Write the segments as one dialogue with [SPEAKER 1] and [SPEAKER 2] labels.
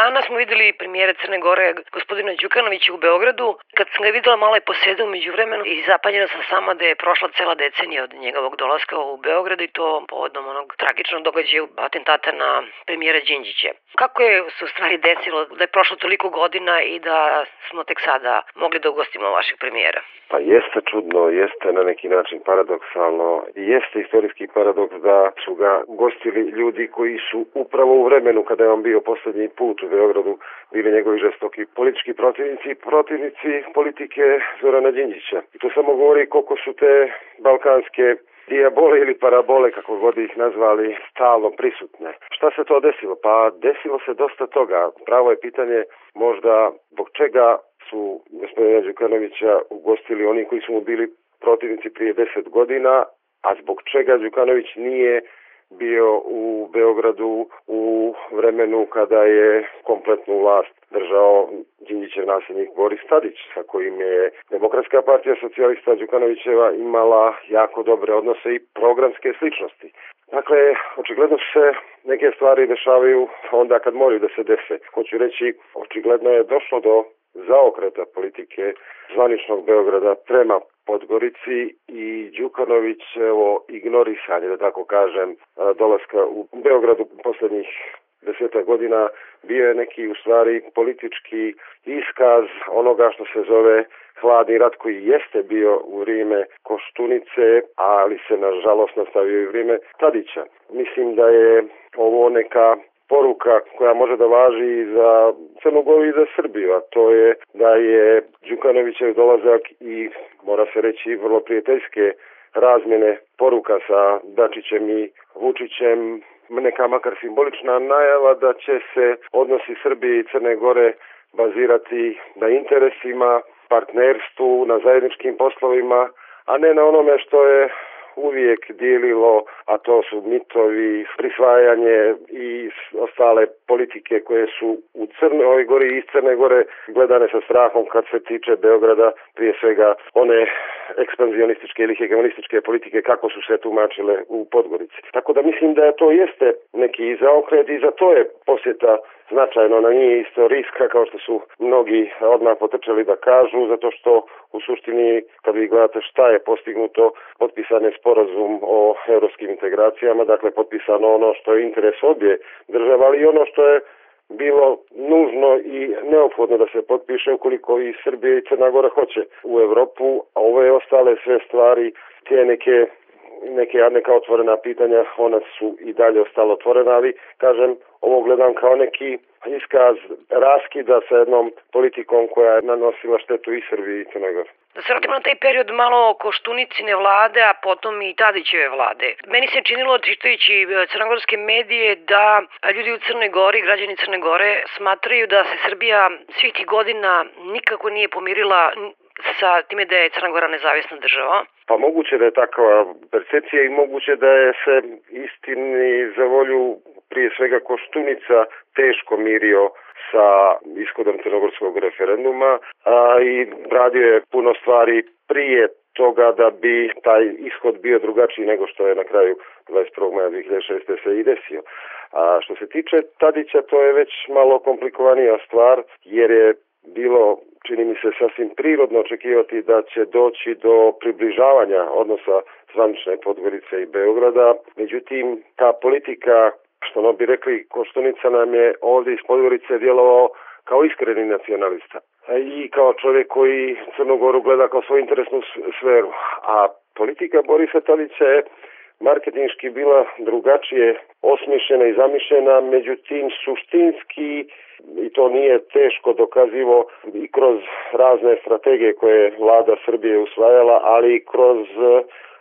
[SPEAKER 1] Danas smo videli premijere Crne Gore, gospodina Đukanovića u Beogradu. Kad sam ga videla, malo je posedao među vremenu i zapanjena sam sama da je prošla cela decenija od njegovog dolaska u Beograd i to povodom onog tragičnog događaja atentata na premijera Đinđića. Kako je se u stvari desilo da je prošlo toliko godina i da smo tek sada mogli da ugostimo vašeg premijera?
[SPEAKER 2] Pa jeste čudno, jeste na neki način paradoksalno, jeste istorijski paradoks da su ga gostili ljudi koji su upravo u vremenu kada je on bio poslednji put u Beogradu bili njegovi žestoki politički protivnici i protivnici politike Zorana Đinđića. I to samo govori koliko su te balkanske dijabole ili parabole, kako god ih nazvali, stalno prisutne. Šta se to desilo? Pa desilo se dosta toga. Pravo je pitanje možda zbog čega su gospodina Đukanovića ugostili oni koji su mu bili protivnici prije deset godina, a zbog čega Đukanović nije bio u Beogradu u vremenu kada je kompletnu vlast držao Đinđićev nasljednik Boris Tadić, sa kojim je Demokratska partija socijalista Đukanovićeva imala jako dobre odnose i programske sličnosti. Dakle, očigledno se neke stvari dešavaju onda kad moraju da se dese. Hoću reći, očigledno je došlo do zaokreta politike zvaničnog Beograda prema Podgorici i Đukanović evo ignorisanje da tako kažem dolaska u Beogradu poslednjih deseta godina bio je neki u stvari politički iskaz onoga što se zove hladni rat koji jeste bio u vrijeme Koštunice, ali se nažalost nastavio i vrijeme Tadića. Mislim da je ovo neka poruka koja može da važi i za Crnogoru i za Srbiju, a to je da je Đukanovićev dolazak i mora se reći vrlo prijateljske razmjene poruka sa Dačićem i Vučićem neka makar simbolična najava da će se odnosi Srbije i Crne Gore bazirati na interesima, partnerstvu, na zajedničkim poslovima, a ne na onome što je uvijek dijelilo, a to su mitovi, prisvajanje i ostale politike koje su u Crnoj Gori i iz Crne Gore gledane sa strahom kad se tiče Beograda, prije svega one ekspanzionističke ili hegemonističke politike kako su se tumačile u Podgorici. Tako da mislim da to jeste neki zaokret i za to je posjeta značajno na nije istorijska kao što su mnogi odmah potrčali da kažu zato što u suštini kad vi gledate šta je postignuto potpisan je sporazum o evropskim integracijama dakle potpisano ono što je interes obje država ali i ono što je bilo nužno i neophodno da se potpiše ukoliko i Srbije i Crna Gora hoće u Evropu, a ove ostale sve stvari, te neke neke neka otvorena pitanja, ona su i dalje ostalo otvorena, ali kažem, ovo gledam kao neki iskaz raskida sa jednom politikom koja je nanosila štetu i Srbiji i Crnoj Gori.
[SPEAKER 1] Da se vratimo na taj period malo Koštunicine vlade, a potom i Tadićeve vlade. Meni se činilo, čitajući e, crnogorske medije, da ljudi u Crnoj Gori, građani Crne Gore, smatraju da se Srbija svih tih godina nikako nije pomirila sa time da je Crna Gora nezavisna država?
[SPEAKER 2] Pa moguće da je takva percepcija i moguće da je se istini za volju prije svega Koštunica teško mirio sa ishodom crnogorskog referenduma a, i radio je puno stvari prije toga da bi taj ishod bio drugačiji nego što je na kraju 21. maja 2006. se i desio. A što se tiče Tadića, to je već malo komplikovanija stvar, jer je bilo čini mi se sasvim prirodno očekivati da će doći do približavanja odnosa zvanične Podgorice i Beograda. Međutim, ta politika, što no bi rekli, Koštunica nam je ovdje iz Podgorice djelovao kao iskreni nacionalista i kao čovjek koji Crnogoru gleda kao svoju interesnu sferu. A politika Borisa Tadića je marketinški bila drugačije osmišljena i zamišljena, međutim suštinski i to nije teško dokazivo i kroz razne strategije koje vlada Srbije usvajala, ali i kroz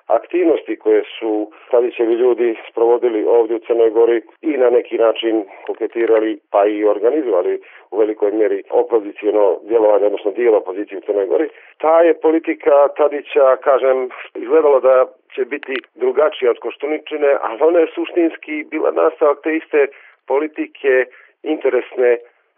[SPEAKER 2] aktivnosti koje su Tadićevi ljudi sprovodili ovdje u Crnoj Gori i na neki način koketirali pa i organizovali u velikoj mjeri opozicijono djelovanje, odnosno dijelo opozicije u Crnoj Gori. Ta je politika Tadića, kažem, izgledalo da će biti drugačija od Koštuničine, ali ona je suštinski bila nastavak te iste politike interesne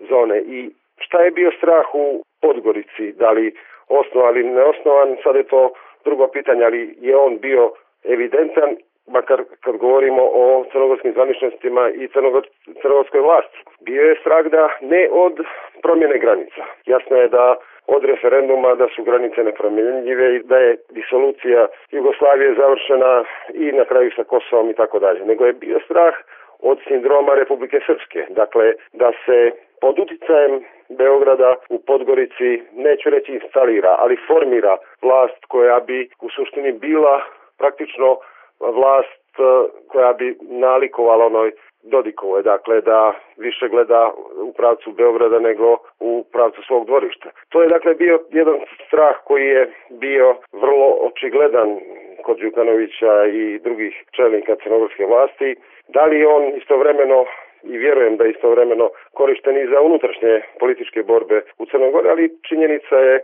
[SPEAKER 2] zone. I šta je bio strah u Podgorici, da li osnovan ili neosnovan, sad je to drugo pitanje, ali je on bio evidentan makar kad govorimo o crnogorskim zvaničnostima i crnogor, crnogorskoj vlasti. Bio je strah da ne od promjene granica. Jasno je da od referenduma da su granice nepromjenjive i da je disolucija Jugoslavije završena i na kraju sa Kosovom i tako dalje. Nego je bio strah od sindroma Republike Srpske. Dakle, da se pod uticajem Beograda u Podgorici, neću reći instalira, ali formira vlast koja bi u suštini bila praktično vlast e, koja bi nalikovala onoj Dodikovoj, dakle da više gleda u pravcu Beograda nego u pravcu svog dvorišta. To je dakle bio jedan strah koji je bio vrlo očigledan kod Đukanovića i drugih čelnika crnogorske vlasti. Da li on istovremeno i vjerujem da je istovremeno korišten i za unutrašnje političke borbe u Crnoj Gori, ali činjenica je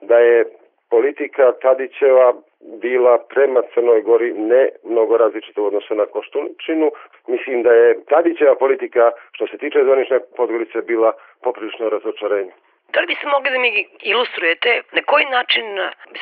[SPEAKER 2] da je politika Tadićeva bila prema Crnoj Gori ne mnogo različita u odnosu na Koštuničinu. Mislim da je Tadićeva politika što se tiče zvanične Podgorice bila poprilično razočarenje.
[SPEAKER 1] Da li bi se mogli da mi ilustrujete na koji način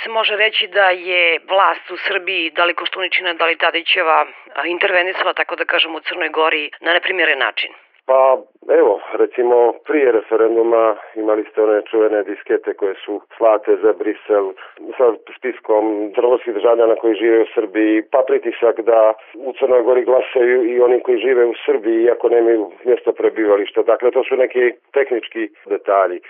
[SPEAKER 1] se može reći da je vlast u Srbiji, da li Koštuničina, da li Tadićeva, intervenisala, tako da kažem, u Crnoj Gori na neprimjeren način?
[SPEAKER 2] Pa evo, recimo prije referenduma imali ste one čuvene diskete koje su slate za Brisel sa spiskom crnogorskih državljana koji žive u Srbiji, pa pritisak da u Crnoj Gori glasaju i oni koji žive u Srbiji iako nemaju mjesto prebivališta. Dakle, to su neki tehnički detalji.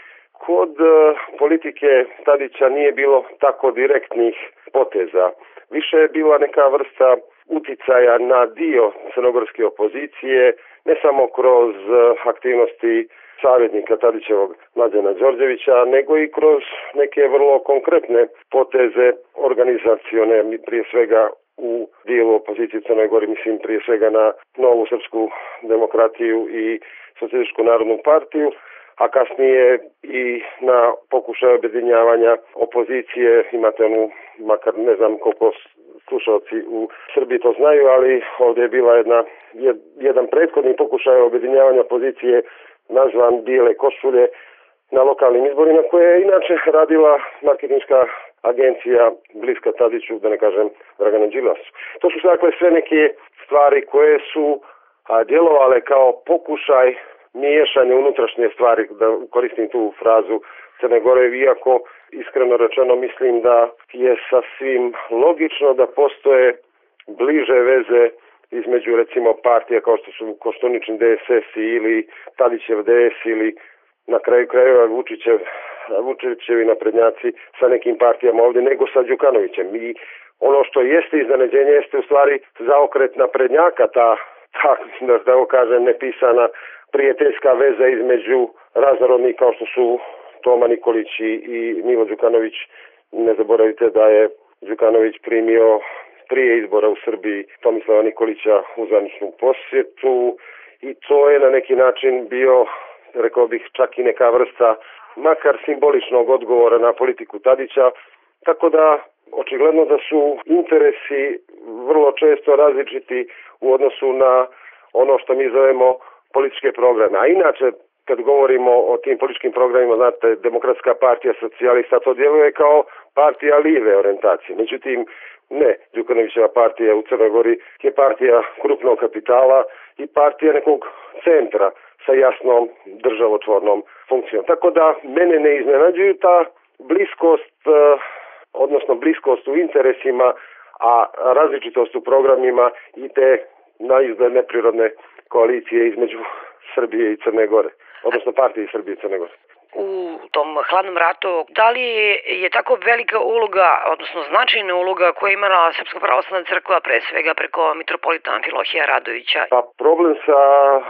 [SPEAKER 2] Kod uh, politike Tadića nije bilo tako direktnih poteza. Više je bila neka vrsta uticaja na dio crnogorske opozicije, ne samo kroz e, aktivnosti savjetnika Tadićevog Mlađana Đorđevića, nego i kroz neke vrlo konkretne poteze organizacione, prije svega u dijelu opozicije Crnoj Gori, mislim prije svega na novu srpsku demokratiju i socijalističku narodnu partiju, a kasnije i na pokušaj objedinjavanja opozicije, imate onu, makar ne znam koliko slušalci u Srbiji to znaju, ali ovdje je bila jedna, jedan prethodni pokušaj objedinjavanja opozicije nazvan Bijele košulje na lokalnim izborima koje je inače radila marketinška agencija bliska Tadiću, da ne kažem Dragana Đilasu. To su dakle sve neke stvari koje su a, djelovale kao pokušaj miješanje unutrašnje stvari, da koristim tu frazu Crne Gore, iako iskreno rečeno mislim da je sasvim logično da postoje bliže veze između recimo partija kao što su Koštunični DSS ili Tadićev DS ili na kraju krajeva Vučićev, Vučićevi naprednjaci sa nekim partijama ovdje nego sa Đukanovićem. I ono što jeste iznenađenje jeste u stvari zaokret naprednjaka, ta, ta da, da kažem, nepisana prijateljska veza između raznorodnih kao što su Toma Nikolić i, Milo Đukanović. Ne zaboravite da je Đukanović primio prije izbora u Srbiji Tomislava Nikolića u zvaničnu posjetu i to je na neki način bio, rekao bih, čak i neka vrsta makar simboličnog odgovora na politiku Tadića, tako da očigledno da su interesi vrlo često različiti u odnosu na ono što mi zovemo političke programe. A inače, kad govorimo o tim političkim programima, znate, Demokratska partija socijalista to djeluje kao partija live orientacije. Međutim, ne, Đukanovićeva partija u Crnoj Gori je partija krupnog kapitala i partija nekog centra sa jasnom državotvornom funkcijom. Tako da mene ne iznenađuju ta bliskost, eh, odnosno bliskost u interesima, a različitost u programima i te naizgled neprirodne koalicije između Srbije i Crne Gore, odnosno partije Srbije i Crne Gore
[SPEAKER 1] u tom hladnom ratu, da li je tako velika uloga, odnosno značajna uloga koja je imala Srpska pravoslavna crkva pre svega preko mitropolita Amfilohija Radovića?
[SPEAKER 2] Pa problem sa e,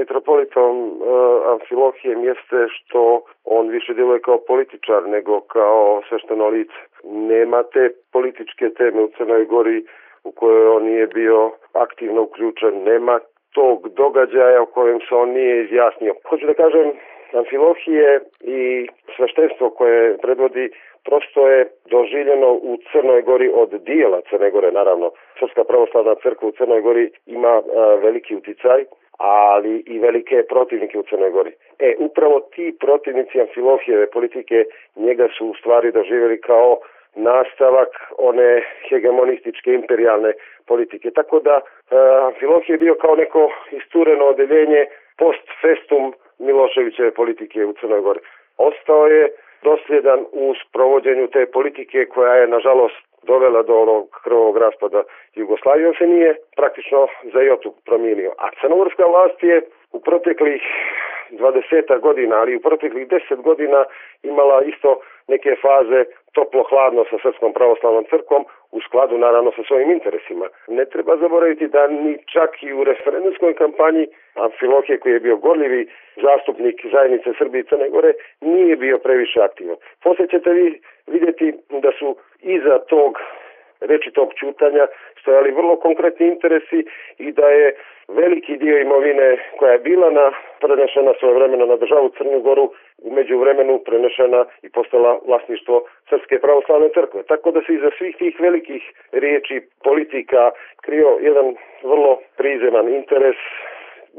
[SPEAKER 2] mitropolitom uh, Amfilohijem jeste što on više djeluje kao političar nego kao svešteno lice. Nema te političke teme u Crnoj Gori u kojoj on nije bio aktivno uključen, nema tog događaja o kojem se on nije izjasnio. Hoću da kažem, Amfilohije i sveštenstvo koje predvodi prosto je doživljeno u Crnoj Gori od dijela Crne Gore, naravno. Srpska pravoslavna crkva u Crnoj Gori ima a, veliki uticaj, ali i velike protivnike u Crnoj Gori. E, upravo ti protivnici Amfilohijeve politike njega su u stvari doživjeli kao nastavak one hegemonističke imperialne politike. Tako da Amfilohije je bio kao neko istureno odeljenje post festum Miloševićeve politike u Crnoj Gori. Ostao je dosljedan u sprovođenju te politike koja je nažalost dovela do onog krvog raspada Jugoslavije, se nije praktično za jotu promijenio. A crnogorska vlast je u proteklih 20 godina, ali u proteklih 10 godina imala isto neke faze toplo-hladno sa Srpskom pravoslavnom crkvom u skladu naravno sa svojim interesima. Ne treba zaboraviti da ni čak i u referendumskoj kampanji Amfilohije koji je bio gorljivi zastupnik zajednice Srbije i Crne Gore nije bio previše aktivan. Poslije ćete vi vidjeti da su iza tog reči tog čutanja stojali vrlo konkretni interesi i da je veliki dio imovine koja je bila na, prenešena svoje vremena na državu Crnu Goru umeđu vremenu prenešena i postala vlasništvo Srpske pravoslavne crkve. Tako da se iza svih tih velikih riječi politika krio jedan vrlo prizeman interes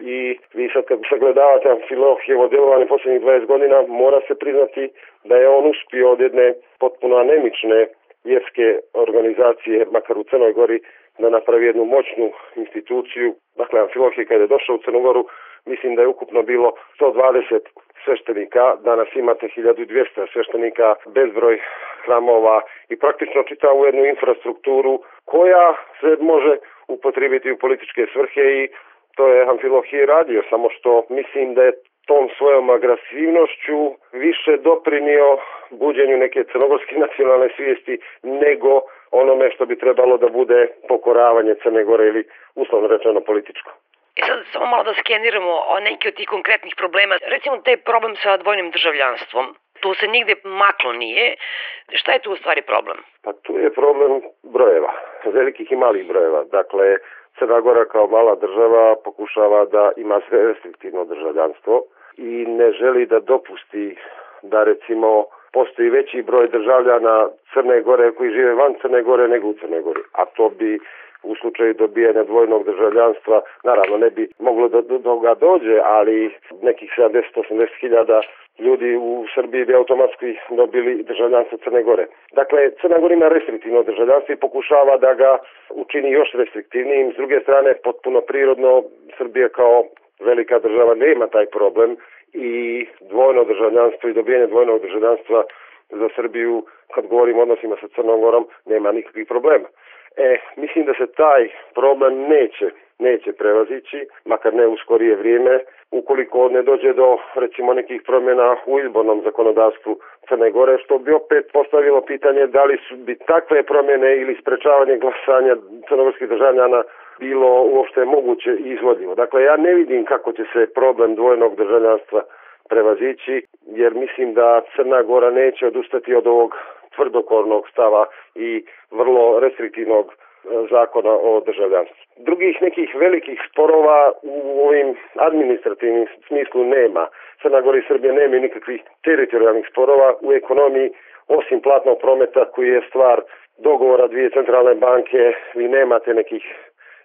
[SPEAKER 2] i vi sad kad sagledavate Filohjevo djelovanje posljednjih 20 godina mora se priznati da je on uspio od jedne potpuno anemične vjerske organizacije, makar u Crnoj Gori, da napravi jednu moćnu instituciju. Dakle, Amfilohije kada je došao u Crnogoru, mislim da je ukupno bilo 120 sveštenika, danas imate 1200 sveštenika, bezbroj hramova i praktično čitavu jednu infrastrukturu koja se može upotrebiti u političke svrhe i to je Amfilohije radio, samo što mislim da je tom svojom agresivnošću više doprinio buđenju neke crnogorske nacionalne svijesti nego onome što bi trebalo da bude pokoravanje Crne Gore ili uslovno rečeno političko.
[SPEAKER 1] I sad samo malo da skeniramo o neki od tih konkretnih problema. Recimo taj problem sa dvojnim državljanstvom. Tu se nigde maklo nije. Šta je tu u stvari problem?
[SPEAKER 2] Pa tu je problem brojeva, velikih i malih brojeva. Dakle, Crna Gora kao mala država pokušava da ima sve restriktivno državljanstvo i ne želi da dopusti da recimo postoji veći broj državljana Crne Gore koji žive van Crne Gore nego u Crne Gori. A to bi u slučaju dobijanja dvojnog državljanstva, naravno ne bi moglo da do toga dođe, ali nekih 70-80 hiljada ljudi u Srbiji bi automatski dobili državljanstvo Crne Gore. Dakle, Crna Gora ima restriktivno državljanstvo i pokušava da ga učini još restriktivnijim. S druge strane, potpuno prirodno, Srbija kao velika država nema taj problem i dvojno državljanstvo i dobijanje dvojnog državljanstva za Srbiju, kad govorim o odnosima sa Crnom Gorom, nema nikakvih problema. E, mislim da se taj problem neće neće prevazići, makar ne u skorije vrijeme, ukoliko ne dođe do recimo nekih promjena u izbornom zakonodavstvu Crne Gore, što bi opet postavilo pitanje da li su bi takve promjene ili sprečavanje glasanja crnogorskih državljana bilo uopšte moguće i izvodljivo. Dakle, ja ne vidim kako će se problem dvojnog državljanstva prevazići, jer mislim da Crna Gora neće odustati od ovog tvrdokornog stava i vrlo restriktivnog e, zakona o državljanstvu. Drugih nekih velikih sporova u ovim administrativnim smislu nema. Crna Gora i Srbija nemaju nikakvih teritorijalnih sporova u ekonomiji, osim platnog prometa koji je stvar dogovora dvije centralne banke, vi nemate nekih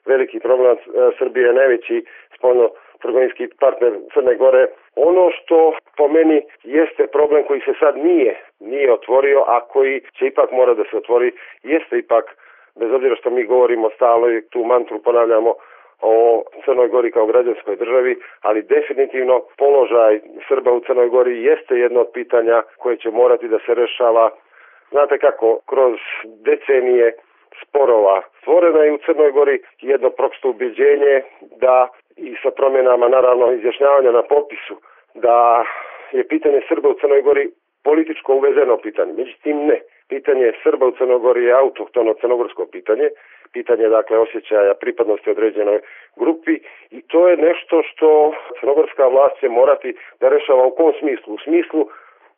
[SPEAKER 2] veliki problem Srbije je najveći spolno trgovinski partner Crne Gore. Ono što po meni jeste problem koji se sad nije nije otvorio, a koji će ipak mora da se otvori, jeste ipak, bez obzira što mi govorimo stalno i tu mantru ponavljamo, o Crnoj Gori kao građanskoj državi, ali definitivno položaj Srba u Crnoj Gori jeste jedno od pitanja koje će morati da se rešava. Znate kako, kroz decenije sporova. Stvoreno je u Crnoj Gori jedno prosto ubeđenje da i sa promjenama naravno izjašnjavanja na popisu da je pitanje Srba u Crnoj Gori političko uvezeno pitanje. Međutim ne. Pitanje Srba u Crnogori je autohtono crnogorsko pitanje, pitanje dakle osjećaja pripadnosti određenoj grupi i to je nešto što crnogorska vlast će morati da rešava u kom smislu? U smislu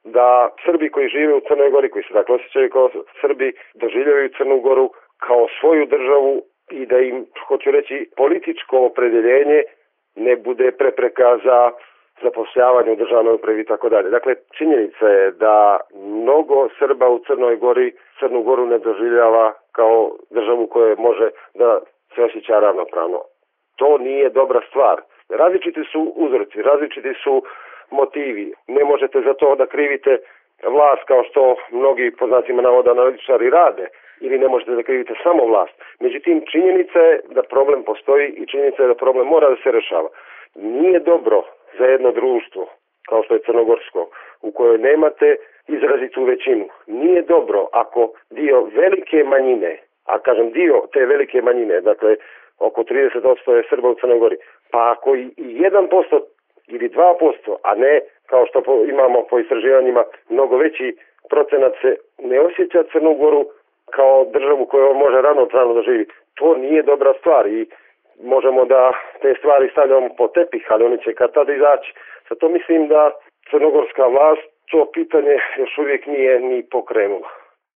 [SPEAKER 2] da Srbi koji žive u Crnoj Gori, koji se dakle osjećaju kao Srbi, doživljavaju Crnu Goru kao svoju državu i da im, hoću reći, političko opredeljenje ne bude prepreka za zapošljavanje u državnoj upravi i tako dalje. Dakle, činjenica je da mnogo Srba u Crnoj Gori Crnu Goru ne doživljava kao državu koja može da se osjeća ravnopravno. To nije dobra stvar. Različiti su uzroci, različiti su motivi. Ne možete za to da krivite vlast kao što mnogi po znacima navoda analitičari rade ili ne možete da krivite samo vlast. Međutim, činjenica je da problem postoji i činjenica je da problem mora da se rešava. Nije dobro za jedno društvo kao što je Crnogorsko, u kojoj nemate izrazitu većinu. Nije dobro ako dio velike manjine, a kažem dio te velike manjine, dakle oko 30% je Srba u Crnogori, pa ako i 1% ili 2%, a ne kao što imamo po istraživanjima mnogo veći procenat se ne osjeća Crnu Goru kao državu koju može ravnopravno da živi. To nije dobra stvar i možemo da te stvari stavljamo po tepih, ali oni će kad tada izaći. Zato mislim da crnogorska vlast to pitanje još uvijek nije ni pokrenula.